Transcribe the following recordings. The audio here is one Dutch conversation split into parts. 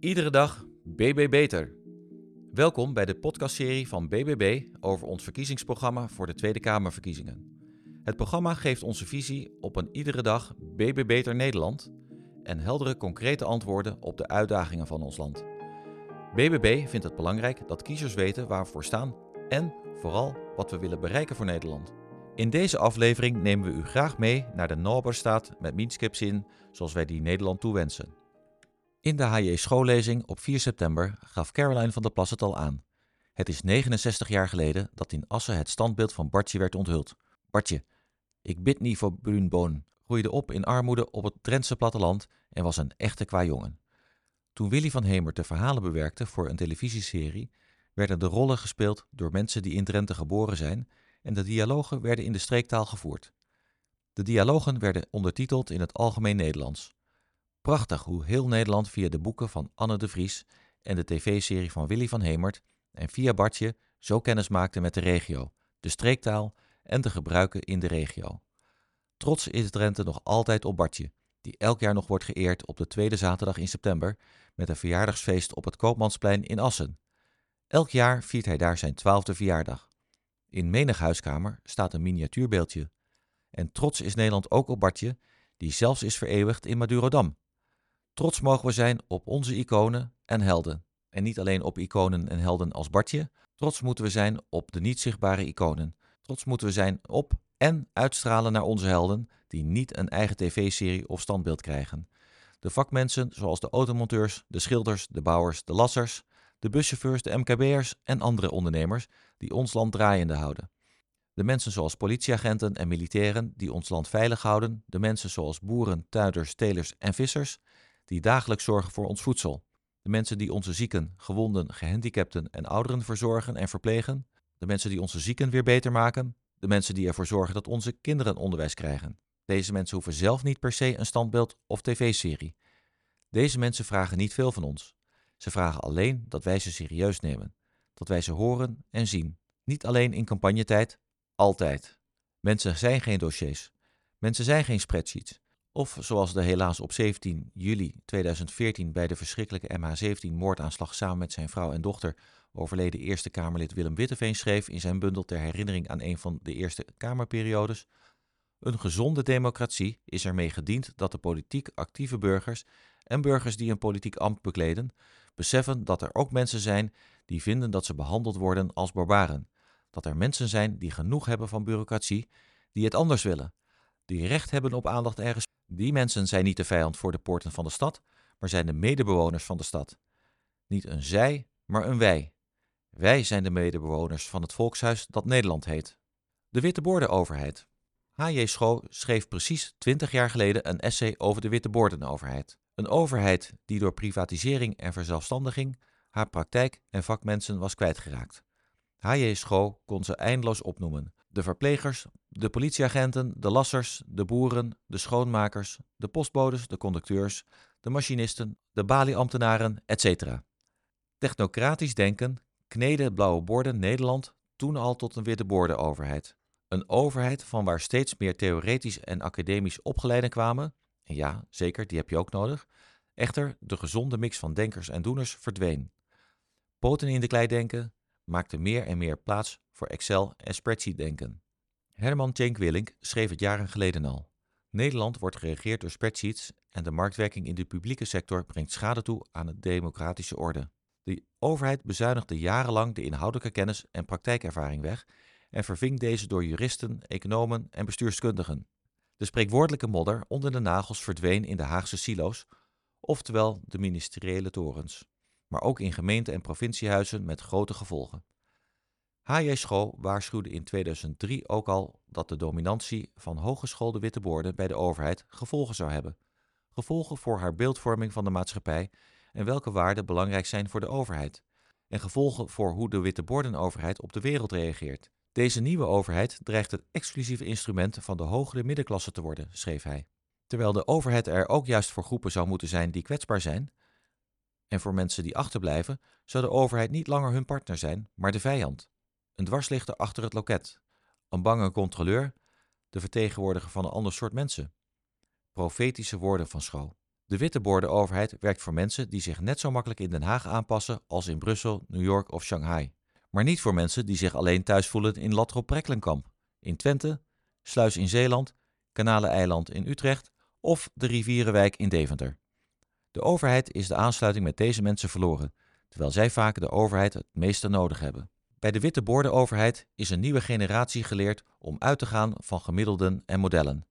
Iedere dag BB Beter. Welkom bij de podcastserie van BBB over ons verkiezingsprogramma voor de Tweede Kamerverkiezingen. Het programma geeft onze visie op een iedere dag BB Beter Nederland en heldere concrete antwoorden op de uitdagingen van ons land. BBB vindt het belangrijk dat kiezers weten waar we voor staan en vooral wat we willen bereiken voor Nederland. In deze aflevering nemen we u graag mee naar de Noorberstaat met Minskepzin zoals wij die Nederland toewensen. In de HJ schoollezing op 4 september gaf Caroline van der Plas al aan. Het is 69 jaar geleden dat in Assen het standbeeld van Bartje werd onthuld. Bartje, ik bid niet voor Brunboon, groeide op in armoede op het Drentse platteland en was een echte kwajongen. Toen Willy van Hemert de verhalen bewerkte voor een televisieserie, werden de rollen gespeeld door mensen die in Drenthe geboren zijn en de dialogen werden in de streektaal gevoerd. De dialogen werden ondertiteld in het algemeen Nederlands. Prachtig hoe heel Nederland via de boeken van Anne de Vries en de tv-serie van Willy van Hemert en via Bartje zo kennis maakte met de regio, de streektaal en de gebruiken in de regio. Trots is Drenthe nog altijd op Bartje, die elk jaar nog wordt geëerd op de tweede zaterdag in september met een verjaardagsfeest op het Koopmansplein in Assen. Elk jaar viert hij daar zijn twaalfde verjaardag. In menig huiskamer staat een miniatuurbeeldje. En trots is Nederland ook op Bartje, die zelfs is vereeuwigd in Madurodam. Trots mogen we zijn op onze iconen en helden. En niet alleen op iconen en helden als Bartje. Trots moeten we zijn op de niet zichtbare iconen. Trots moeten we zijn op en uitstralen naar onze helden die niet een eigen tv-serie of standbeeld krijgen. De vakmensen zoals de automonteurs, de schilders, de bouwers, de lassers, de buschauffeurs, de MKB'ers en andere ondernemers die ons land draaiende houden. De mensen zoals politieagenten en militairen die ons land veilig houden, de mensen zoals boeren, tuinders, telers en vissers die dagelijks zorgen voor ons voedsel. De mensen die onze zieken, gewonden, gehandicapten en ouderen verzorgen en verplegen. De mensen die onze zieken weer beter maken. De mensen die ervoor zorgen dat onze kinderen onderwijs krijgen. Deze mensen hoeven zelf niet per se een standbeeld of tv-serie. Deze mensen vragen niet veel van ons. Ze vragen alleen dat wij ze serieus nemen. Dat wij ze horen en zien. Niet alleen in campagnetijd, altijd. Mensen zijn geen dossiers. Mensen zijn geen spreadsheets. Of zoals de helaas op 17 juli 2014 bij de verschrikkelijke MH17-moordaanslag samen met zijn vrouw en dochter overleden Eerste Kamerlid Willem Witteveen schreef in zijn bundel ter herinnering aan een van de Eerste Kamerperiodes. Een gezonde democratie is ermee gediend dat de politiek actieve burgers en burgers die een politiek ambt bekleden, beseffen dat er ook mensen zijn die vinden dat ze behandeld worden als barbaren. Dat er mensen zijn die genoeg hebben van bureaucratie, die het anders willen, die recht hebben op aandacht ergens die mensen zijn niet de vijand voor de poorten van de stad, maar zijn de medebewoners van de stad. Niet een zij, maar een wij. Wij zijn de medebewoners van het volkshuis dat Nederland heet. De Wittebordenoverheid. H.J. Schoo schreef precies twintig jaar geleden een essay over de Wittebordenoverheid. Een overheid die door privatisering en verzelfstandiging haar praktijk en vakmensen was kwijtgeraakt. H.J. Schoo kon ze eindeloos opnoemen, de verplegers, de politieagenten, de lassers, de boeren, de schoonmakers, de postbodes, de conducteurs, de machinisten, de balieambtenaren, etc. Technocratisch denken kneden blauwe borden Nederland toen al tot een witte bordenoverheid. Een overheid van waar steeds meer theoretisch en academisch opgeleiden kwamen, en ja, zeker, die heb je ook nodig, echter de gezonde mix van denkers en doeners verdween. Poten in de klei denken maakte meer en meer plaats voor Excel en spreadsheet denken. Herman Cenk Willink schreef het jaren geleden al. Nederland wordt geregeerd door spreadsheets en de marktwerking in de publieke sector brengt schade toe aan de democratische orde. De overheid bezuinigde jarenlang de inhoudelijke kennis en praktijkervaring weg en verving deze door juristen, economen en bestuurskundigen. De spreekwoordelijke modder onder de nagels verdween in de Haagse silo's, oftewel de ministeriële torens, maar ook in gemeente- en provinciehuizen met grote gevolgen. H.J. Schoo waarschuwde in 2003 ook al dat de dominantie van hogeschoolde witte borden bij de overheid gevolgen zou hebben. Gevolgen voor haar beeldvorming van de maatschappij en welke waarden belangrijk zijn voor de overheid. En gevolgen voor hoe de witte bordenoverheid op de wereld reageert. Deze nieuwe overheid dreigt het exclusieve instrument van de hogere middenklasse te worden, schreef hij. Terwijl de overheid er ook juist voor groepen zou moeten zijn die kwetsbaar zijn, en voor mensen die achterblijven, zou de overheid niet langer hun partner zijn, maar de vijand een dwarslichter achter het loket, een bange controleur, de vertegenwoordiger van een ander soort mensen. Profetische woorden van Schouw. De witte overheid werkt voor mensen die zich net zo makkelijk in Den Haag aanpassen als in Brussel, New York of Shanghai. Maar niet voor mensen die zich alleen thuis voelen in Latrop-Preklenkamp, in Twente, Sluis in Zeeland, Kanaleneiland in Utrecht of de Rivierenwijk in Deventer. De overheid is de aansluiting met deze mensen verloren, terwijl zij vaak de overheid het meeste nodig hebben. Bij de witte overheid is een nieuwe generatie geleerd om uit te gaan van gemiddelden en modellen.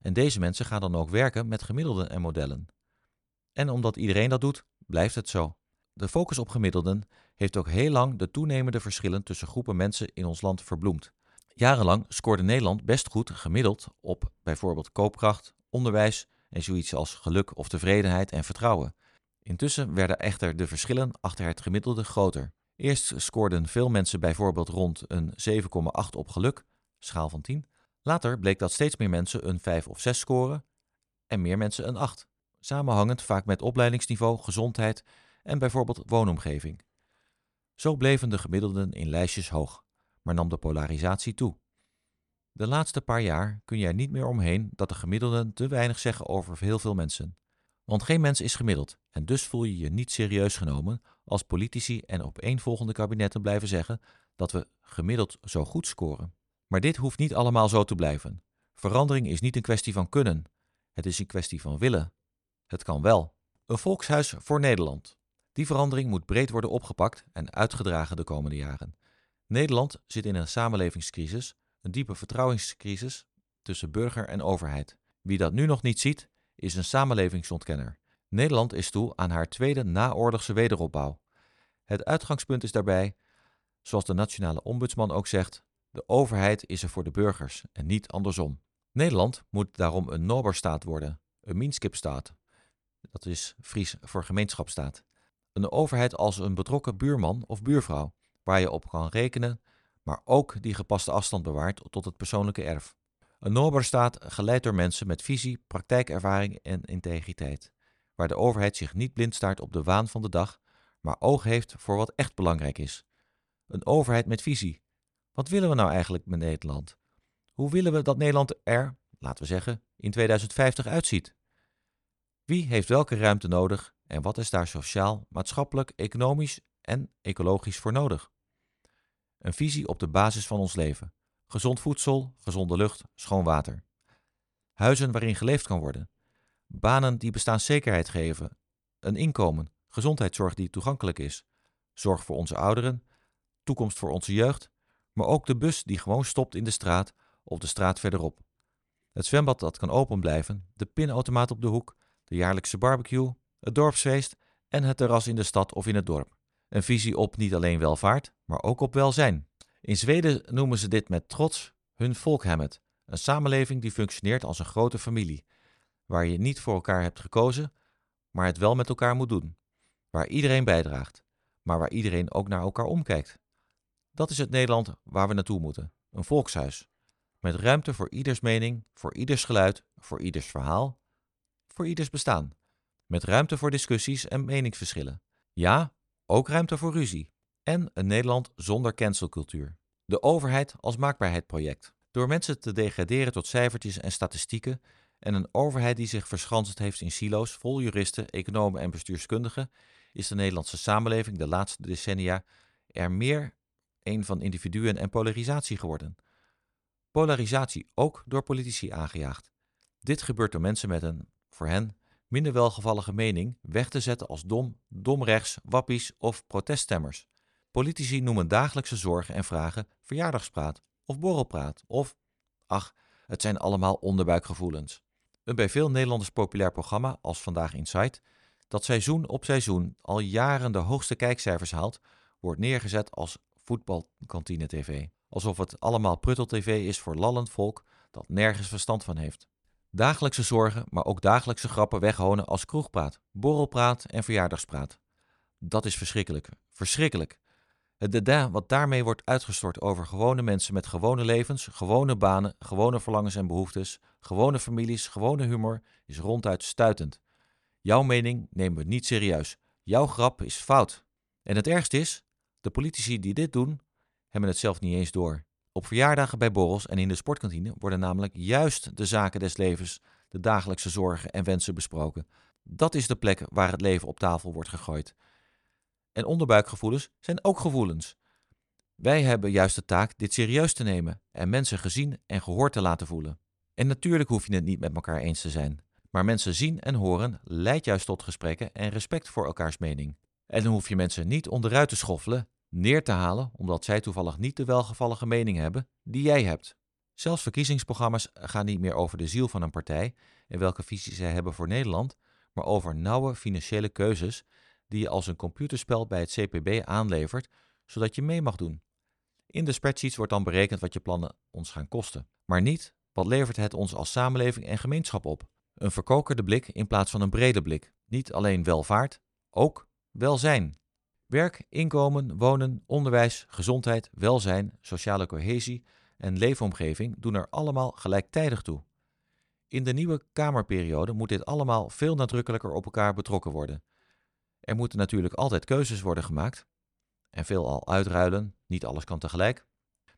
En deze mensen gaan dan ook werken met gemiddelden en modellen. En omdat iedereen dat doet, blijft het zo. De focus op gemiddelden heeft ook heel lang de toenemende verschillen tussen groepen mensen in ons land verbloemd. Jarenlang scoorde Nederland best goed gemiddeld op bijvoorbeeld koopkracht, onderwijs en zoiets als geluk of tevredenheid en vertrouwen. Intussen werden echter de verschillen achter het gemiddelde groter. Eerst scoorden veel mensen bijvoorbeeld rond een 7,8 op geluk, schaal van 10. Later bleek dat steeds meer mensen een 5 of 6 scoren en meer mensen een 8, samenhangend vaak met opleidingsniveau, gezondheid en bijvoorbeeld woonomgeving. Zo bleven de gemiddelden in lijstjes hoog, maar nam de polarisatie toe. De laatste paar jaar kun je er niet meer omheen dat de gemiddelden te weinig zeggen over heel veel mensen. Want geen mens is gemiddeld en dus voel je je niet serieus genomen als politici en opeenvolgende kabinetten blijven zeggen dat we gemiddeld zo goed scoren. Maar dit hoeft niet allemaal zo te blijven. Verandering is niet een kwestie van kunnen, het is een kwestie van willen. Het kan wel. Een volkshuis voor Nederland. Die verandering moet breed worden opgepakt en uitgedragen de komende jaren. Nederland zit in een samenlevingscrisis, een diepe vertrouwenscrisis tussen burger en overheid. Wie dat nu nog niet ziet, is een samenlevingsontkenner. Nederland is toe aan haar tweede naoorlogse wederopbouw. Het uitgangspunt is daarbij, zoals de nationale ombudsman ook zegt, de overheid is er voor de burgers en niet andersom. Nederland moet daarom een Noberstaat worden, een Minskipstaat. Dat is Fries voor gemeenschapstaat. Een overheid als een betrokken buurman of buurvrouw, waar je op kan rekenen, maar ook die gepaste afstand bewaart tot het persoonlijke erf. Een Noberstaat geleid door mensen met visie, praktijkervaring en integriteit, waar de overheid zich niet blind staart op de waan van de dag, maar oog heeft voor wat echt belangrijk is. Een overheid met visie. Wat willen we nou eigenlijk met Nederland? Hoe willen we dat Nederland er, laten we zeggen, in 2050 uitziet? Wie heeft welke ruimte nodig en wat is daar sociaal, maatschappelijk, economisch en ecologisch voor nodig? Een visie op de basis van ons leven. Gezond voedsel, gezonde lucht, schoon water. Huizen waarin geleefd kan worden. Banen die bestaanszekerheid geven. Een inkomen, gezondheidszorg die toegankelijk is. Zorg voor onze ouderen, toekomst voor onze jeugd, maar ook de bus die gewoon stopt in de straat of de straat verderop. Het zwembad dat kan open blijven, de pinautomaat op de hoek, de jaarlijkse barbecue, het dorpsfeest en het terras in de stad of in het dorp. Een visie op niet alleen welvaart, maar ook op welzijn. In Zweden noemen ze dit met trots hun volkhemmet, een samenleving die functioneert als een grote familie, waar je niet voor elkaar hebt gekozen, maar het wel met elkaar moet doen, waar iedereen bijdraagt, maar waar iedereen ook naar elkaar omkijkt. Dat is het Nederland waar we naartoe moeten, een volkshuis, met ruimte voor ieders mening, voor ieders geluid, voor ieders verhaal, voor ieders bestaan, met ruimte voor discussies en meningsverschillen. Ja, ook ruimte voor ruzie. En een Nederland zonder cancelcultuur. De overheid als maakbaarheidsproject. Door mensen te degraderen tot cijfertjes en statistieken en een overheid die zich verschanst heeft in silo's vol juristen, economen en bestuurskundigen, is de Nederlandse samenleving de laatste decennia er meer een van individuen en polarisatie geworden. Polarisatie ook door politici aangejaagd. Dit gebeurt door mensen met een, voor hen, minder welgevallige mening weg te zetten als dom, domrechts, wappies of proteststemmers. Politici noemen dagelijkse zorgen en vragen verjaardagspraat of borrelpraat of, ach, het zijn allemaal onderbuikgevoelens. Een bij veel Nederlanders populair programma als Vandaag Insight, dat seizoen op seizoen al jaren de hoogste kijkcijfers haalt, wordt neergezet als voetbalkantine TV. Alsof het allemaal pruttel-tv is voor lallend volk dat nergens verstand van heeft. Dagelijkse zorgen, maar ook dagelijkse grappen weghonen als kroegpraat, borrelpraat en verjaardagspraat. Dat is verschrikkelijk. Verschrikkelijk. Het deda wat daarmee wordt uitgestort over gewone mensen met gewone levens, gewone banen, gewone verlangens en behoeftes, gewone families, gewone humor, is ronduit stuitend. Jouw mening nemen we niet serieus. Jouw grap is fout. En het ergste is, de politici die dit doen, hebben het zelf niet eens door. Op verjaardagen bij borrels en in de sportkantine worden namelijk juist de zaken des levens, de dagelijkse zorgen en wensen besproken. Dat is de plek waar het leven op tafel wordt gegooid. En onderbuikgevoelens zijn ook gevoelens. Wij hebben juist de taak dit serieus te nemen en mensen gezien en gehoord te laten voelen. En natuurlijk hoef je het niet met elkaar eens te zijn. Maar mensen zien en horen leidt juist tot gesprekken en respect voor elkaars mening. En dan hoef je mensen niet onderuit te schoffelen, neer te halen, omdat zij toevallig niet de welgevallige mening hebben die jij hebt. Zelfs verkiezingsprogramma's gaan niet meer over de ziel van een partij en welke visie zij hebben voor Nederland, maar over nauwe financiële keuzes die je als een computerspel bij het CPB aanlevert, zodat je mee mag doen. In de spreadsheets wordt dan berekend wat je plannen ons gaan kosten, maar niet wat levert het ons als samenleving en gemeenschap op. Een verkokerde blik in plaats van een brede blik. Niet alleen welvaart, ook welzijn. Werk, inkomen, wonen, onderwijs, gezondheid, welzijn, sociale cohesie en leefomgeving doen er allemaal gelijktijdig toe. In de nieuwe Kamerperiode moet dit allemaal veel nadrukkelijker op elkaar betrokken worden. Er moeten natuurlijk altijd keuzes worden gemaakt en veel al uitruilen, niet alles kan tegelijk.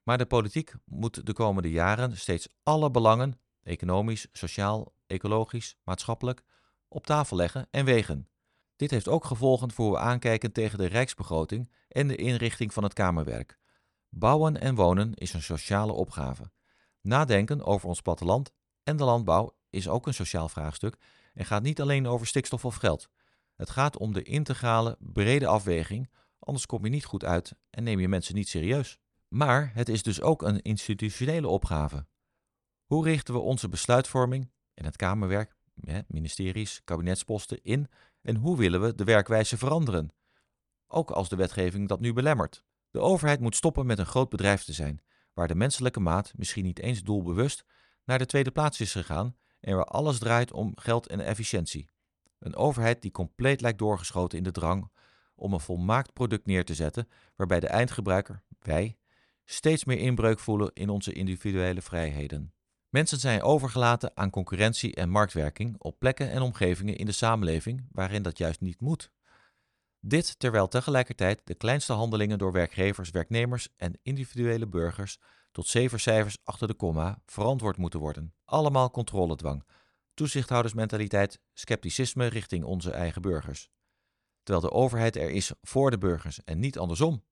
Maar de politiek moet de komende jaren steeds alle belangen, economisch, sociaal, ecologisch, maatschappelijk, op tafel leggen en wegen. Dit heeft ook gevolgen voor we aankijken tegen de rijksbegroting en de inrichting van het Kamerwerk. Bouwen en wonen is een sociale opgave. Nadenken over ons platteland en de landbouw is ook een sociaal vraagstuk en gaat niet alleen over stikstof of geld. Het gaat om de integrale, brede afweging, anders kom je niet goed uit en neem je mensen niet serieus. Maar het is dus ook een institutionele opgave. Hoe richten we onze besluitvorming en het Kamerwerk, ministeries, kabinetsposten in en hoe willen we de werkwijze veranderen? Ook als de wetgeving dat nu belemmert. De overheid moet stoppen met een groot bedrijf te zijn, waar de menselijke maat misschien niet eens doelbewust naar de tweede plaats is gegaan en waar alles draait om geld en efficiëntie. Een overheid die compleet lijkt doorgeschoten in de drang om een volmaakt product neer te zetten, waarbij de eindgebruiker, wij, steeds meer inbreuk voelen in onze individuele vrijheden. Mensen zijn overgelaten aan concurrentie en marktwerking op plekken en omgevingen in de samenleving waarin dat juist niet moet. Dit terwijl tegelijkertijd de kleinste handelingen door werkgevers, werknemers en individuele burgers tot zeven cijfers achter de komma verantwoord moeten worden. Allemaal controledwang, toezichthoudersmentaliteit, scepticisme richting onze eigen burgers. Terwijl de overheid er is voor de burgers en niet andersom.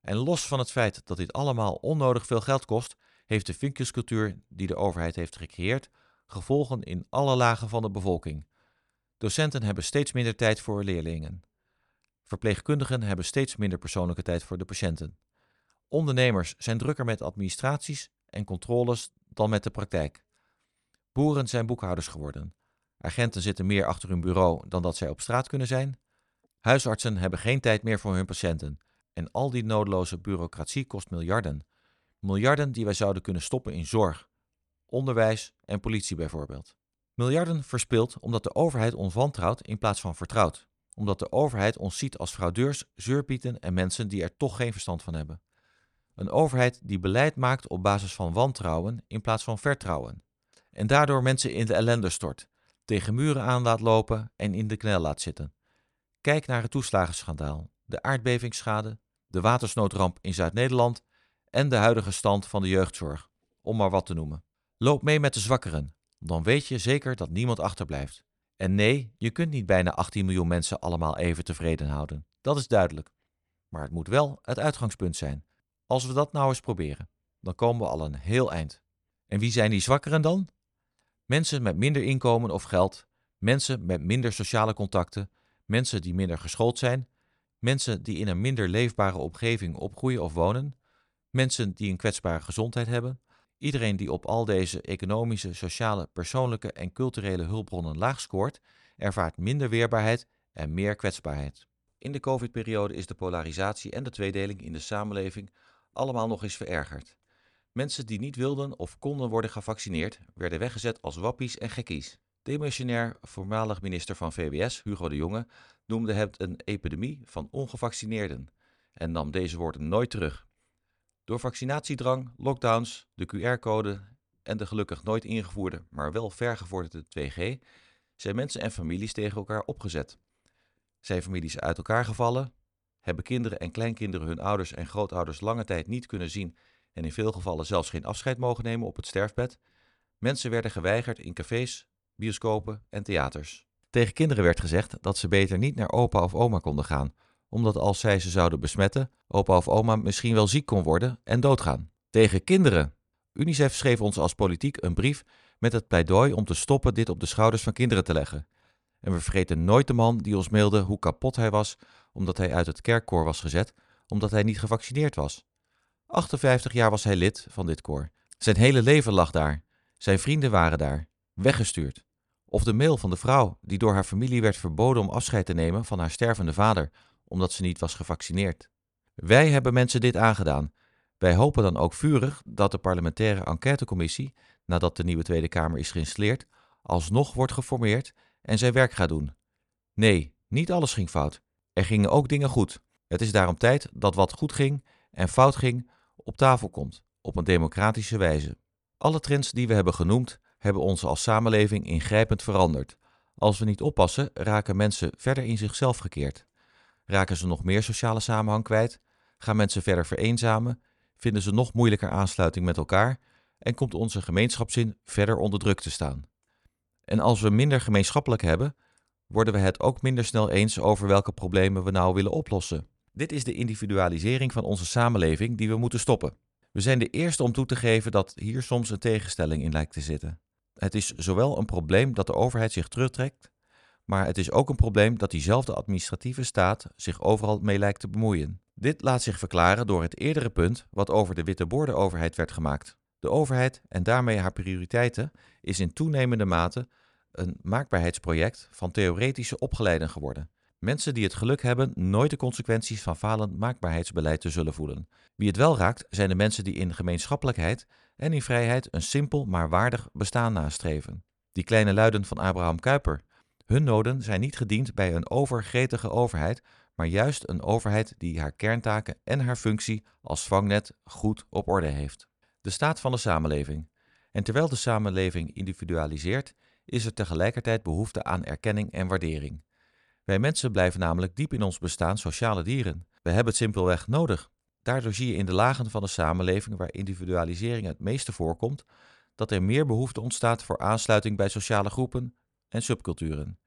En los van het feit dat dit allemaal onnodig veel geld kost, heeft de vinkjescultuur die de overheid heeft gecreëerd gevolgen in alle lagen van de bevolking. Docenten hebben steeds minder tijd voor leerlingen. Verpleegkundigen hebben steeds minder persoonlijke tijd voor de patiënten. Ondernemers zijn drukker met administraties en controles dan met de praktijk. Boeren zijn boekhouders geworden. Agenten zitten meer achter hun bureau dan dat zij op straat kunnen zijn. Huisartsen hebben geen tijd meer voor hun patiënten. En al die nodeloze bureaucratie kost miljarden. Miljarden die wij zouden kunnen stoppen in zorg, onderwijs en politie bijvoorbeeld. Miljarden verspild omdat de overheid ons wantrouwt in plaats van vertrouwt. Omdat de overheid ons ziet als fraudeurs, zeurpieten en mensen die er toch geen verstand van hebben. Een overheid die beleid maakt op basis van wantrouwen in plaats van vertrouwen. En daardoor mensen in de ellende stort, tegen muren aan laat lopen en in de knel laat zitten. Kijk naar het toeslagenschandaal, de aardbevingsschade, de watersnoodramp in Zuid-Nederland en de huidige stand van de jeugdzorg, om maar wat te noemen. Loop mee met de zwakkeren, dan weet je zeker dat niemand achterblijft. En nee, je kunt niet bijna 18 miljoen mensen allemaal even tevreden houden. Dat is duidelijk. Maar het moet wel het uitgangspunt zijn. Als we dat nou eens proberen, dan komen we al een heel eind. En wie zijn die zwakkeren dan? Mensen met minder inkomen of geld, mensen met minder sociale contacten, mensen die minder geschoold zijn, mensen die in een minder leefbare omgeving opgroeien of wonen, mensen die een kwetsbare gezondheid hebben, iedereen die op al deze economische, sociale, persoonlijke en culturele hulpbronnen laag scoort, ervaart minder weerbaarheid en meer kwetsbaarheid. In de COVID-periode is de polarisatie en de tweedeling in de samenleving allemaal nog eens verergerd. Mensen die niet wilden of konden worden gevaccineerd, werden weggezet als wappies en gekkies. Demissionair voormalig minister van VWS, Hugo de Jonge, noemde het een epidemie van ongevaccineerden en nam deze woorden nooit terug. Door vaccinatiedrang, lockdowns, de QR-code en de gelukkig nooit ingevoerde, maar wel vergevorderde 2G zijn mensen en families tegen elkaar opgezet. Zijn families uit elkaar gevallen, hebben kinderen en kleinkinderen hun ouders en grootouders lange tijd niet kunnen zien en in veel gevallen zelfs geen afscheid mogen nemen op het sterfbed. Mensen werden geweigerd in cafés, bioscopen en theaters. Tegen kinderen werd gezegd dat ze beter niet naar opa of oma konden gaan, omdat als zij ze zouden besmetten, opa of oma misschien wel ziek kon worden en doodgaan. Tegen kinderen! UNICEF schreef ons als politiek een brief met het pleidooi om te stoppen dit op de schouders van kinderen te leggen. En we vergeten nooit de man die ons mailde hoe kapot hij was omdat hij uit het kerkkoor was gezet, omdat hij niet gevaccineerd was. 58 jaar was hij lid van dit koor. Zijn hele leven lag daar. Zijn vrienden waren daar, weggestuurd. Of de mail van de vrouw die door haar familie werd verboden om afscheid te nemen van haar stervende vader, omdat ze niet was gevaccineerd. Wij hebben mensen dit aangedaan. Wij hopen dan ook vurig dat de parlementaire enquêtecommissie, nadat de nieuwe Tweede Kamer is geïnstalleerd, alsnog wordt geformeerd en zijn werk gaat doen. Nee, niet alles ging fout. Er gingen ook dingen goed. Het is daarom tijd dat wat goed ging en fout ging op tafel komt, op een democratische wijze. Alle trends die we hebben genoemd, hebben ons als samenleving ingrijpend veranderd. Als we niet oppassen, raken mensen verder in zichzelf gekeerd. Raken ze nog meer sociale samenhang kwijt? Gaan mensen verder vereenzamen? Vinden ze nog moeilijker aansluiting met elkaar? En komt onze gemeenschapszin verder onder druk te staan? En als we minder gemeenschappelijk hebben, worden we het ook minder snel eens over welke problemen we nou willen oplossen. Dit is de individualisering van onze samenleving die we moeten stoppen. We zijn de eerste om toe te geven dat hier soms een tegenstelling in lijkt te zitten. Het is zowel een probleem dat de overheid zich terugtrekt, maar het is ook een probleem dat diezelfde administratieve staat zich overal mee lijkt te bemoeien. Dit laat zich verklaren door het eerdere punt wat over de witte overheid werd gemaakt. De overheid en daarmee haar prioriteiten is in toenemende mate een maakbaarheidsproject van theoretische opgeleiden geworden. Mensen die het geluk hebben nooit de consequenties van falend maakbaarheidsbeleid te zullen voelen. Wie het wel raakt, zijn de mensen die in gemeenschappelijkheid en in vrijheid een simpel maar waardig bestaan nastreven. Die kleine luiden van Abraham Kuyper. Hun noden zijn niet gediend bij een overgretige overheid, maar juist een overheid die haar kerntaken en haar functie als vangnet goed op orde heeft. De staat van de samenleving. En terwijl de samenleving individualiseert, is er tegelijkertijd behoefte aan erkenning en waardering. Wij mensen blijven namelijk diep in ons bestaan sociale dieren. We hebben het simpelweg nodig. Daardoor zie je in de lagen van de samenleving waar individualisering het meeste voorkomt, dat er meer behoefte ontstaat voor aansluiting bij sociale groepen en subculturen.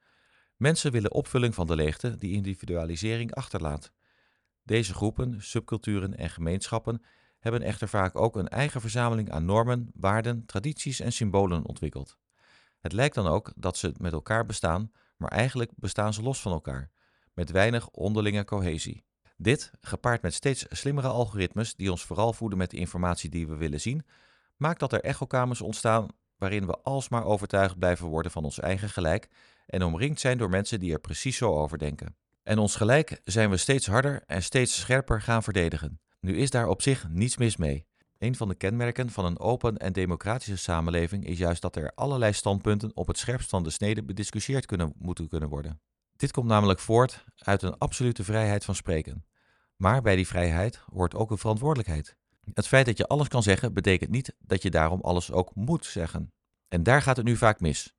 Mensen willen opvulling van de leegte die individualisering achterlaat. Deze groepen, subculturen en gemeenschappen hebben echter vaak ook een eigen verzameling aan normen, waarden, tradities en symbolen ontwikkeld. Het lijkt dan ook dat ze met elkaar bestaan, maar eigenlijk bestaan ze los van elkaar, met weinig onderlinge cohesie. Dit, gepaard met steeds slimmere algoritmes die ons vooral voeden met de informatie die we willen zien, maakt dat er echokamers ontstaan waarin we alsmaar overtuigd blijven worden van ons eigen gelijk en omringd zijn door mensen die er precies zo over denken. En ons gelijk zijn we steeds harder en steeds scherper gaan verdedigen. Nu is daar op zich niets mis mee. Een van de kenmerken van een open en democratische samenleving is juist dat er allerlei standpunten op het scherpst van de snede bediscussieerd kunnen, moeten kunnen worden. Dit komt namelijk voort uit een absolute vrijheid van spreken. Maar bij die vrijheid hoort ook een verantwoordelijkheid. Het feit dat je alles kan zeggen, betekent niet dat je daarom alles ook moet zeggen. En daar gaat het nu vaak mis.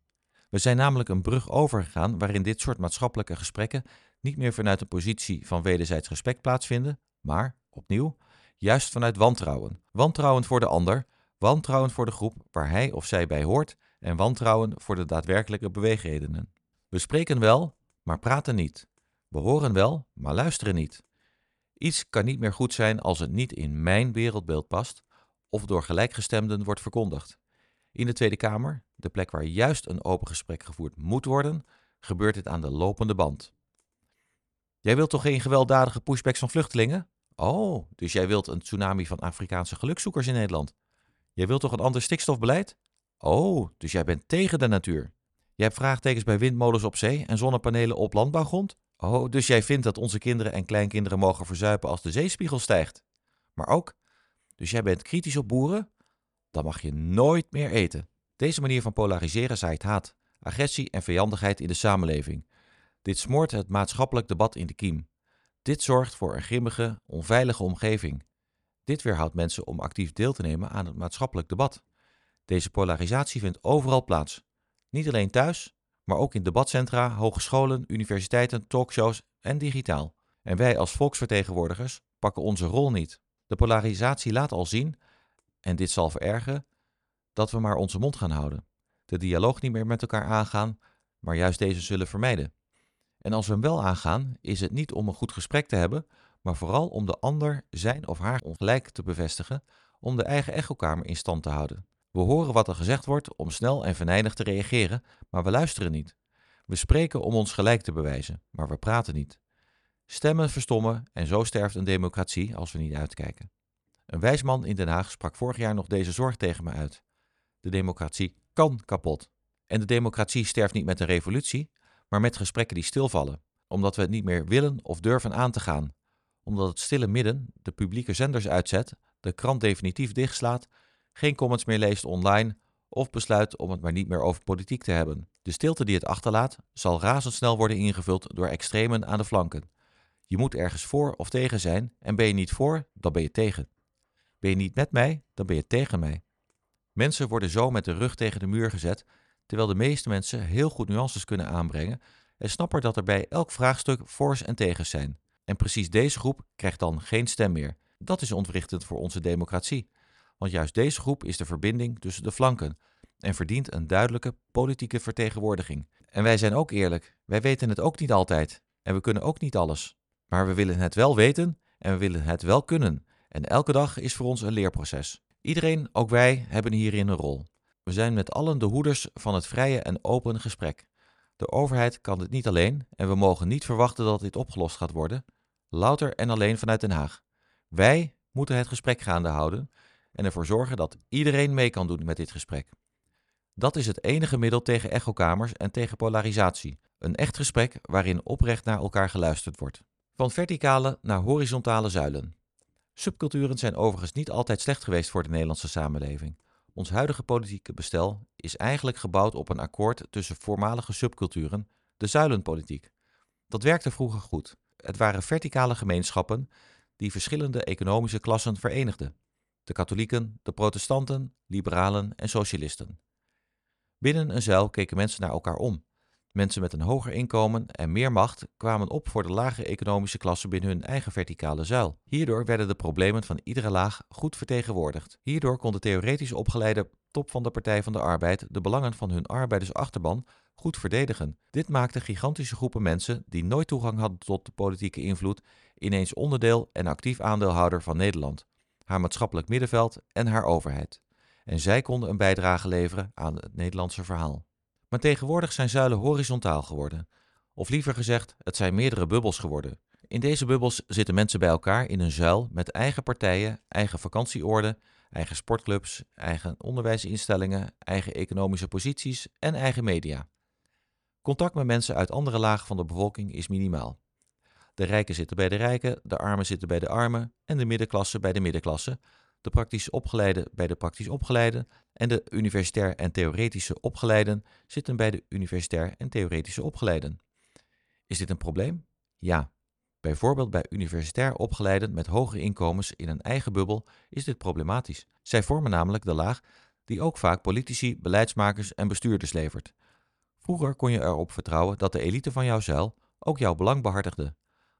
We zijn namelijk een brug overgegaan waarin dit soort maatschappelijke gesprekken niet meer vanuit een positie van wederzijds respect plaatsvinden, maar, opnieuw, juist vanuit wantrouwen. Wantrouwen voor de ander, wantrouwen voor de groep waar hij of zij bij hoort en wantrouwen voor de daadwerkelijke beweegredenen. We spreken wel, maar praten niet. We horen wel, maar luisteren niet. Iets kan niet meer goed zijn als het niet in mijn wereldbeeld past of door gelijkgestemden wordt verkondigd. In de Tweede Kamer, de plek waar juist een open gesprek gevoerd moet worden, gebeurt dit aan de lopende band. Jij wilt toch geen gewelddadige pushbacks van vluchtelingen? Oh, dus jij wilt een tsunami van Afrikaanse gelukzoekers in Nederland? Jij wilt toch een ander stikstofbeleid? Oh, dus jij bent tegen de natuur? Jij hebt vraagtekens bij windmolens op zee en zonnepanelen op landbouwgrond? Oh, dus jij vindt dat onze kinderen en kleinkinderen mogen verzuipen als de zeespiegel stijgt? Maar ook, dus jij bent kritisch op boeren? Dan mag je nooit meer eten. Deze manier van polariseren zaait haat, agressie en vijandigheid in de samenleving. Dit smoort het maatschappelijk debat in de kiem. Dit zorgt voor een grimmige, onveilige omgeving. Dit weerhoudt mensen om actief deel te nemen aan het maatschappelijk debat. Deze polarisatie vindt overal plaats. Niet alleen thuis, maar ook in debatcentra, hogescholen, universiteiten, talkshows en digitaal. En wij als volksvertegenwoordigers pakken onze rol niet. De polarisatie laat al zien, en dit zal verergen, dat we maar onze mond gaan houden. De dialoog niet meer met elkaar aangaan, maar juist deze zullen vermijden. En als we hem wel aangaan, is het niet om een goed gesprek te hebben, maar vooral om de ander zijn of haar ongelijk te bevestigen, om de eigen echokamer in stand te houden. We horen wat er gezegd wordt om snel en venijnig te reageren, maar we luisteren niet. We spreken om ons gelijk te bewijzen, maar we praten niet. Stemmen verstommen en zo sterft een democratie als we niet uitkijken. Een wijs man in Den Haag sprak vorig jaar nog deze zorg tegen me uit. De democratie kan kapot. En de democratie sterft niet met een revolutie, maar met gesprekken die stilvallen, omdat we het niet meer willen of durven aan te gaan, omdat het stille midden de publieke zenders uitzet, de krant definitief dichtslaat, geen comments meer leest online of besluit om het maar niet meer over politiek te hebben. De stilte die het achterlaat zal razendsnel worden ingevuld door extremen aan de flanken. Je moet ergens voor of tegen zijn en ben je niet voor, dan ben je tegen. Ben je niet met mij, dan ben je tegen mij. Mensen worden zo met de rug tegen de muur gezet, terwijl de meeste mensen heel goed nuances kunnen aanbrengen en snappen dat er bij elk vraagstuk voor's en tegens zijn. En precies deze groep krijgt dan geen stem meer. Dat is ontwrichtend voor onze democratie. Want juist deze groep is de verbinding tussen de flanken en verdient een duidelijke politieke vertegenwoordiging. En wij zijn ook eerlijk, wij weten het ook niet altijd en we kunnen ook niet alles. Maar we willen het wel weten en we willen het wel kunnen. En elke dag is voor ons een leerproces. Iedereen, ook wij, hebben hierin een rol. We zijn met allen de hoeders van het vrije en open gesprek. De overheid kan dit niet alleen en we mogen niet verwachten dat dit opgelost gaat worden, louter en alleen vanuit Den Haag. Wij moeten het gesprek gaande houden en ervoor zorgen dat iedereen mee kan doen met dit gesprek. Dat is het enige middel tegen echokamers en tegen polarisatie. Een echt gesprek waarin oprecht naar elkaar geluisterd wordt. Van verticale naar horizontale zuilen. Subculturen zijn overigens niet altijd slecht geweest voor de Nederlandse samenleving. Ons huidige politieke bestel is eigenlijk gebouwd op een akkoord tussen voormalige subculturen, de zuilenpolitiek. Dat werkte vroeger goed. Het waren verticale gemeenschappen die verschillende economische klassen verenigden: de katholieken, de protestanten, liberalen en socialisten. Binnen een zuil keken mensen naar elkaar om. Mensen met een hoger inkomen en meer macht kwamen op voor de lage economische klasse binnen hun eigen verticale zuil. Hierdoor werden de problemen van iedere laag goed vertegenwoordigd. Hierdoor kon de theoretisch opgeleide top van de Partij van de Arbeid de belangen van hun arbeidersachterban goed verdedigen. Dit maakte gigantische groepen mensen die nooit toegang hadden tot de politieke invloed ineens onderdeel en actief aandeelhouder van Nederland, haar maatschappelijk middenveld en haar overheid. En zij konden een bijdrage leveren aan het Nederlandse verhaal. Maar tegenwoordig zijn zuilen horizontaal geworden. Of liever gezegd, het zijn meerdere bubbels geworden. In deze bubbels zitten mensen bij elkaar in een zuil met eigen partijen, eigen vakantieorden, eigen sportclubs, eigen onderwijsinstellingen, eigen economische posities en eigen media. Contact met mensen uit andere lagen van de bevolking is minimaal. De rijken zitten bij de rijken, de armen zitten bij de armen en de middenklasse bij de middenklasse, de praktisch opgeleide bij de praktisch opgeleiden en de universitair en theoretische opgeleiden zitten bij de universitair en theoretische opgeleiden. Is dit een probleem? Ja. Bijvoorbeeld bij universitair opgeleiden met hoge inkomens in een eigen bubbel is dit problematisch. Zij vormen namelijk de laag die ook vaak politici, beleidsmakers en bestuurders levert. Vroeger kon je erop vertrouwen dat de elite van jouw zuil ook jouw belang behartigde.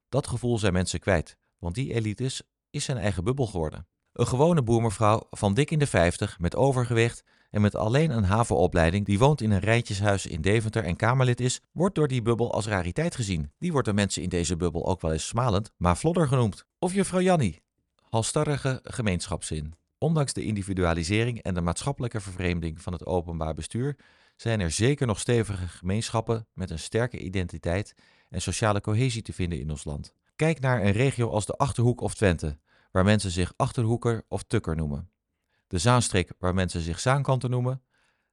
Dat gevoel zijn mensen kwijt, want die elites is zijn eigen bubbel geworden. Een gewone boermevrouw van dik in de 50 met overgewicht en met alleen een havenopleiding die woont in een rijtjeshuis in Deventer en Kamerlid is, wordt door die bubbel als rariteit gezien. Die wordt door mensen in deze bubbel ook wel eens smalend, maar vlodder genoemd. Of juffrouw Jannie. Halstarrige gemeenschapszin. Ondanks de individualisering en de maatschappelijke vervreemding van het openbaar bestuur zijn er zeker nog stevige gemeenschappen met een sterke identiteit en sociale cohesie te vinden in ons land. Kijk naar een regio als de Achterhoek of Twente, waar mensen zich Achterhoeker of Tukker noemen. De Zaanstreek, waar mensen zich Zaankanten noemen.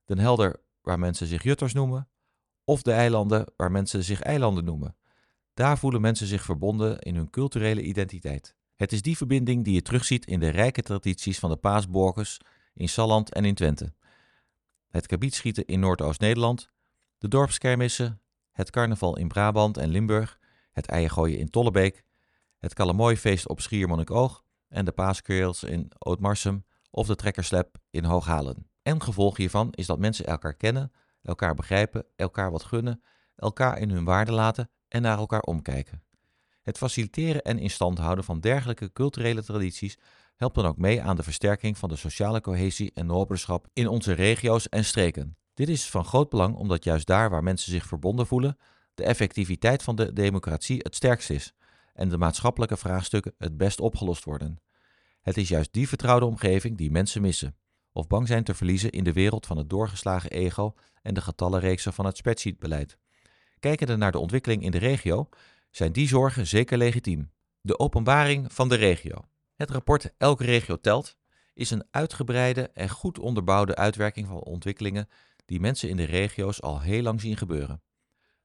Den Helder, waar mensen zich Jutters noemen. Of de eilanden, waar mensen zich eilanden noemen. Daar voelen mensen zich verbonden in hun culturele identiteit. Het is die verbinding die je terugziet in de rijke tradities van de paasborgers in Salland en in Twente. Het kabietschieten in Noordoost-Nederland, de dorpskermissen, het carnaval in Brabant en Limburg, het eiengooien in Tollebeek, het Kalamooifeest op Schiermonnikoog en de paaskeels in Ootmarsum of de trekkerslep in Hooghalen. En gevolg hiervan is dat mensen elkaar kennen, elkaar begrijpen, elkaar wat gunnen, elkaar in hun waarde laten en naar elkaar omkijken. Het faciliteren en in stand houden van dergelijke culturele tradities helpt dan ook mee aan de versterking van de sociale cohesie en noberschap in onze regio's en streken. Dit is van groot belang omdat juist daar waar mensen zich verbonden voelen, de effectiviteit van de democratie het sterkst is en de maatschappelijke vraagstukken het best opgelost worden. Het is juist die vertrouwde omgeving die mensen missen, of bang zijn te verliezen in de wereld van het doorgeslagen ego en de getallenreeksen van het spreadsheetbeleid. Kijkende naar de ontwikkeling in de regio, zijn die zorgen zeker legitiem. De openbaring van de regio. Het rapport Elke regio telt is een uitgebreide en goed onderbouwde uitwerking van ontwikkelingen die mensen in de regio's al heel lang zien gebeuren.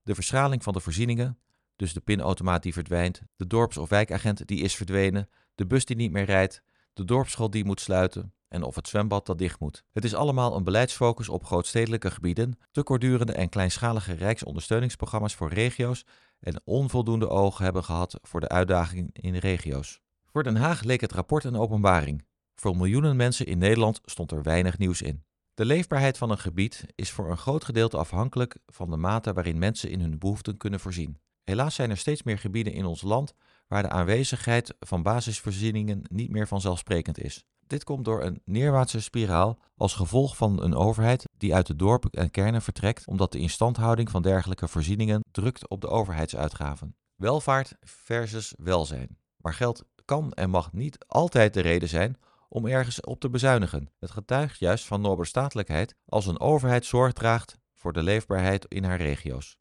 De verschraling van de voorzieningen, dus de pinautomaat die verdwijnt, de dorps- of wijkagent die is verdwenen, de bus die niet meer rijdt, de dorpsschool die moet sluiten en of het zwembad dat dicht moet. Het is allemaal een beleidsfocus op grootstedelijke gebieden, te kortdurende en kleinschalige rijksondersteuningsprogramma's voor regio's en onvoldoende ogen hebben gehad voor de uitdagingen in regio's. Voor Den Haag leek het rapport een openbaring. Voor miljoenen mensen in Nederland stond er weinig nieuws in. De leefbaarheid van een gebied is voor een groot gedeelte afhankelijk van de mate waarin mensen in hun behoeften kunnen voorzien. Helaas zijn er steeds meer gebieden in ons land waar de aanwezigheid van basisvoorzieningen niet meer vanzelfsprekend is. Dit komt door een neerwaartse spiraal als gevolg van een overheid die uit de dorpen en kernen vertrekt omdat de instandhouding van dergelijke voorzieningen drukt op de overheidsuitgaven. Welvaart versus welzijn. Maar geld kan en mag niet altijd de reden zijn om ergens op te bezuinigen. Het getuigt juist van noberstatelijkheid als een overheid zorg draagt voor de leefbaarheid in haar regio's.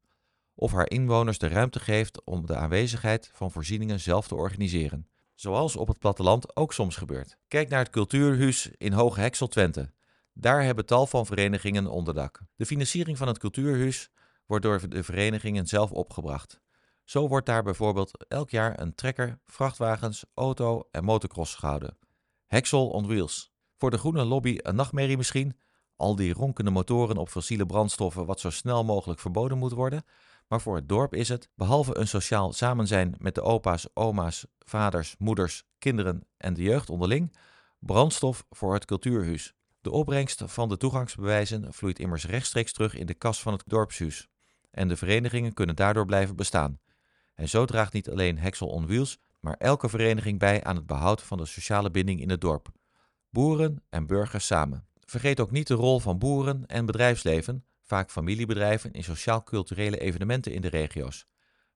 Of haar inwoners de ruimte geeft om de aanwezigheid van voorzieningen zelf te organiseren. Zoals op het platteland ook soms gebeurt. Kijk naar het Cultuurhuis in Hoge Heksel Twente. Daar hebben tal van verenigingen onderdak. De financiering van het Cultuurhuis wordt door de verenigingen zelf opgebracht. Zo wordt daar bijvoorbeeld elk jaar een trekker, vrachtwagens, auto en motocross gehouden. Hexel on Wheels. Voor de groene lobby een nachtmerrie misschien, al die ronkende motoren op fossiele brandstoffen wat zo snel mogelijk verboden moet worden, maar voor het dorp is het, behalve een sociaal samenzijn met de opa's, oma's, vaders, moeders, kinderen en de jeugd onderling, brandstof voor het cultuurhuis. De opbrengst van de toegangsbewijzen vloeit immers rechtstreeks terug in de kas van het dorpshuis. En de verenigingen kunnen daardoor blijven bestaan. En zo draagt niet alleen Hexel on Wheels, maar elke vereniging bij aan het behoud van de sociale binding in het dorp. Boeren en burgers samen. Vergeet ook niet de rol van boeren en bedrijfsleven, vaak familiebedrijven in sociaal-culturele evenementen in de regio's.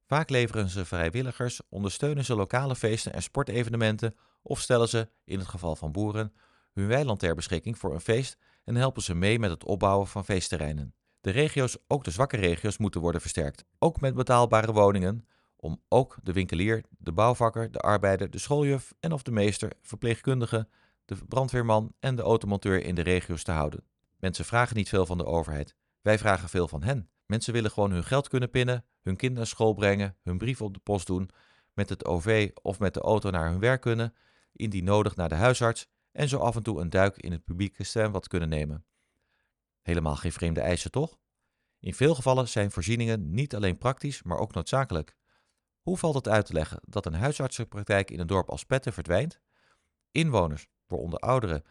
Vaak leveren ze vrijwilligers, ondersteunen ze lokale feesten en sportevenementen of stellen ze, in het geval van boeren, hun weiland ter beschikking voor een feest en helpen ze mee met het opbouwen van feestterreinen. De regio's, ook de zwakke regio's, moeten worden versterkt, ook met betaalbare woningen, om ook de winkelier, de bouwvakker, de arbeider, de schooljuf en of de meester, verpleegkundige, de brandweerman en de automonteur in de regio's te houden. Mensen vragen niet veel van de overheid. Wij vragen veel van hen. Mensen willen gewoon hun geld kunnen pinnen, hun kind naar school brengen, hun brief op de post doen, met het OV of met de auto naar hun werk kunnen, indien nodig naar de huisarts en zo af en toe een duik in het publieke zwembad kunnen nemen. Helemaal geen vreemde eisen, toch? In veel gevallen zijn voorzieningen niet alleen praktisch, maar ook noodzakelijk. Hoe valt het uit te leggen dat een huisartsenpraktijk in een dorp als Petten verdwijnt? Inwoners, waaronder ouderen,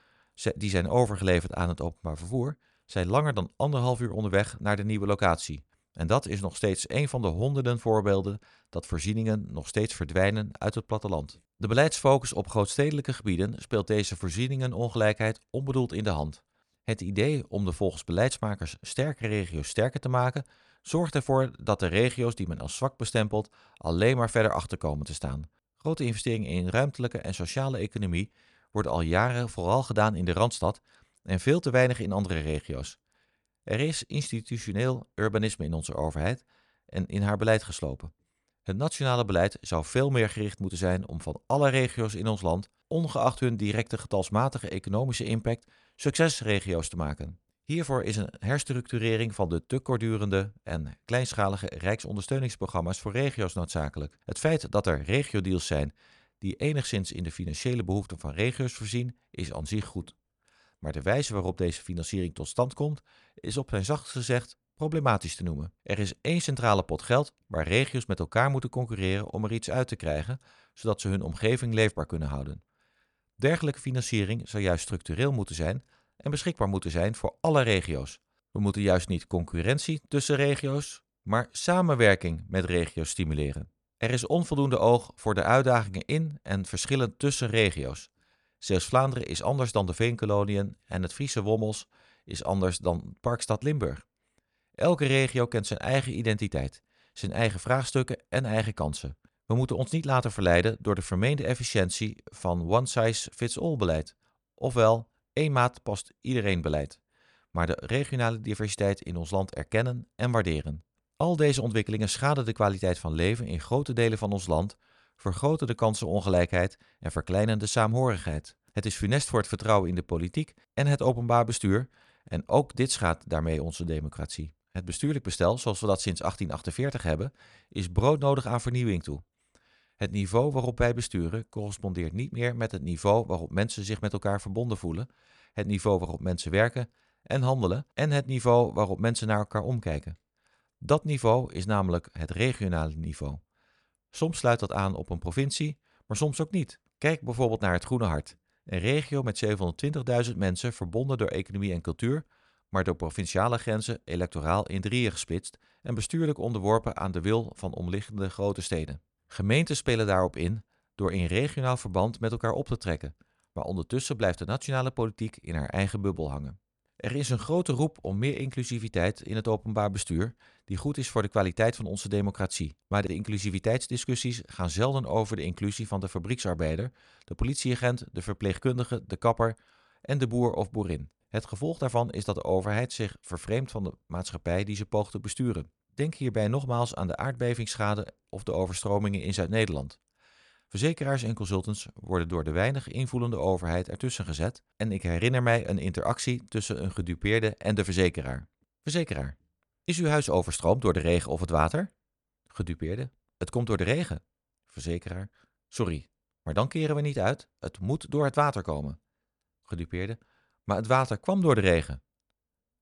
die zijn overgeleverd aan het openbaar vervoer, zijn langer dan anderhalf uur onderweg naar de nieuwe locatie. En dat is nog steeds een van de honderden voorbeelden dat voorzieningen nog steeds verdwijnen uit het platteland. De beleidsfocus op grootstedelijke gebieden speelt deze voorzieningenongelijkheid onbedoeld in de hand. Het idee om de volgens beleidsmakers sterke regio's sterker te maken, zorgt ervoor dat de regio's die men als zwak bestempelt alleen maar verder achter komen te staan. Grote investeringen in ruimtelijke en sociale economie worden al jaren vooral gedaan in de Randstad en veel te weinig in andere regio's. Er is institutioneel urbanisme in onze overheid en in haar beleid geslopen. Het nationale beleid zou veel meer gericht moeten zijn om van alle regio's in ons land, ongeacht hun directe getalsmatige economische impact, succesregio's te maken. Hiervoor is een herstructurering van de te kortdurende en kleinschalige rijksondersteuningsprogramma's voor regio's noodzakelijk. Het feit dat er regiodeals zijn die enigszins in de financiële behoeften van regio's voorzien, is aan zich goed. Maar de wijze waarop deze financiering tot stand komt, is op zijn zachtst gezegd problematisch te noemen. Er is één centrale pot geld waar regio's met elkaar moeten concurreren om er iets uit te krijgen, zodat ze hun omgeving leefbaar kunnen houden. Dergelijke financiering zou juist structureel moeten zijn en beschikbaar moeten zijn voor alle regio's. We moeten juist niet concurrentie tussen regio's, maar samenwerking met regio's stimuleren. Er is onvoldoende oog voor de uitdagingen in en verschillen tussen regio's. Zeeuws-Vlaanderen is anders dan de Veenkoloniën en het Friese Wommels is anders dan Parkstad Limburg. Elke regio kent zijn eigen identiteit, zijn eigen vraagstukken en eigen kansen. We moeten ons niet laten verleiden door de vermeende efficiëntie van one-size-fits-all beleid, ofwel één maat past iedereen beleid, maar de regionale diversiteit in ons land erkennen en waarderen. Al deze ontwikkelingen schaden de kwaliteit van leven in grote delen van ons land, vergroten de kansenongelijkheid en verkleinen de saamhorigheid. Het is funest voor het vertrouwen in de politiek en het openbaar bestuur, en ook dit schaadt daarmee onze democratie. Het bestuurlijk bestel, zoals we dat sinds 1848 hebben, is broodnodig aan vernieuwing toe. Het niveau waarop wij besturen correspondeert niet meer met het niveau waarop mensen zich met elkaar verbonden voelen, het niveau waarop mensen werken en handelen en het niveau waarop mensen naar elkaar omkijken. Dat niveau is namelijk het regionale niveau. Soms sluit dat aan op een provincie, maar soms ook niet. Kijk bijvoorbeeld naar het Groene Hart, een regio met 720.000 mensen verbonden door economie en cultuur, maar door provinciale grenzen electoraal in drieën gesplitst en bestuurlijk onderworpen aan de wil van omliggende grote steden. Gemeenten spelen daarop in door in regionaal verband met elkaar op te trekken, maar ondertussen blijft de nationale politiek in haar eigen bubbel hangen. Er is een grote roep om meer inclusiviteit in het openbaar bestuur, die goed is voor de kwaliteit van onze democratie. Maar de inclusiviteitsdiscussies gaan zelden over de inclusie van de fabrieksarbeider, de politieagent, de verpleegkundige, de kapper en de boer of boerin. Het gevolg daarvan is dat de overheid zich vervreemdt van de maatschappij die ze poogt te besturen. Denk hierbij nogmaals aan de aardbevingsschade of de overstromingen in Zuid-Nederland. Verzekeraars en consultants worden door de weinig invoelende overheid ertussen gezet en ik herinner mij een interactie tussen een gedupeerde en de verzekeraar. Verzekeraar. Is uw huis overstroomd door de regen of het water? Gedupeerde. Het komt door de regen. Verzekeraar. Sorry, maar dan keren we niet uit. Het moet door het water komen. Gedupeerde. Maar het water kwam door de regen.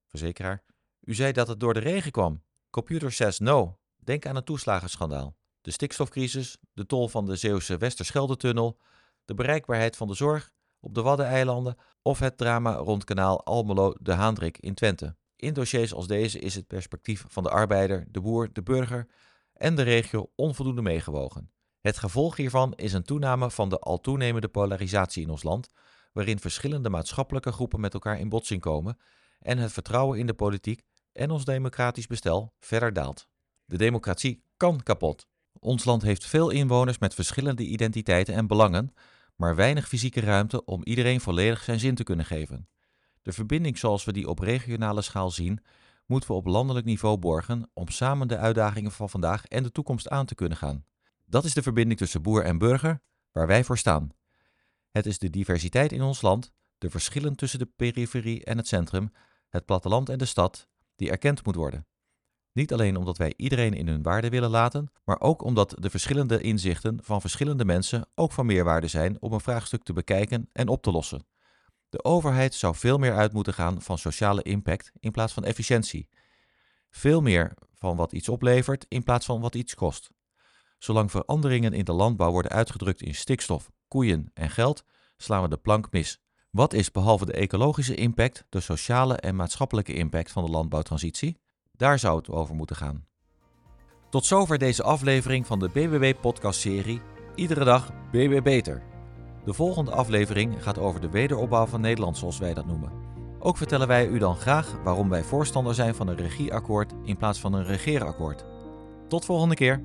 Verzekeraar. U zei dat het door de regen kwam. Computer says no. Denk aan het toeslagenschandaal. De stikstofcrisis, de tol van de Zeeuwse Westerschelde-tunnel, de bereikbaarheid van de zorg op de Waddeneilanden of het drama rond kanaal Almelo-de Haandrik in Twente. In dossiers als deze is het perspectief van de arbeider, de boer, de burger en de regio onvoldoende meegewogen. Het gevolg hiervan is een toename van de al toenemende polarisatie in ons land, waarin verschillende maatschappelijke groepen met elkaar in botsing komen en het vertrouwen in de politiek en ons democratisch bestel verder daalt. De democratie kan kapot. Ons land heeft veel inwoners met verschillende identiteiten en belangen, maar weinig fysieke ruimte om iedereen volledig zijn zin te kunnen geven. De verbinding zoals we die op regionale schaal zien, moeten we op landelijk niveau borgen om samen de uitdagingen van vandaag en de toekomst aan te kunnen gaan. Dat is de verbinding tussen boer en burger, waar wij voor staan. Het is de diversiteit in ons land, de verschillen tussen de periferie en het centrum, het platteland en de stad, die erkend moet worden. Niet alleen omdat wij iedereen in hun waarde willen laten, maar ook omdat de verschillende inzichten van verschillende mensen ook van meerwaarde zijn om een vraagstuk te bekijken en op te lossen. De overheid zou veel meer uit moeten gaan van sociale impact in plaats van efficiëntie. Veel meer van wat iets oplevert in plaats van wat iets kost. Zolang veranderingen in de landbouw worden uitgedrukt in stikstof, koeien en geld, slaan we de plank mis. Wat is behalve de ecologische impact de sociale en maatschappelijke impact van de landbouwtransitie? Daar zou het over moeten gaan. Tot zover deze aflevering van de BBB-podcastserie Iedere dag BB Beter. De volgende aflevering gaat over de wederopbouw van Nederland, zoals wij dat noemen. Ook vertellen wij u dan graag waarom wij voorstander zijn van een regieakkoord in plaats van een regeerakkoord. Tot volgende keer!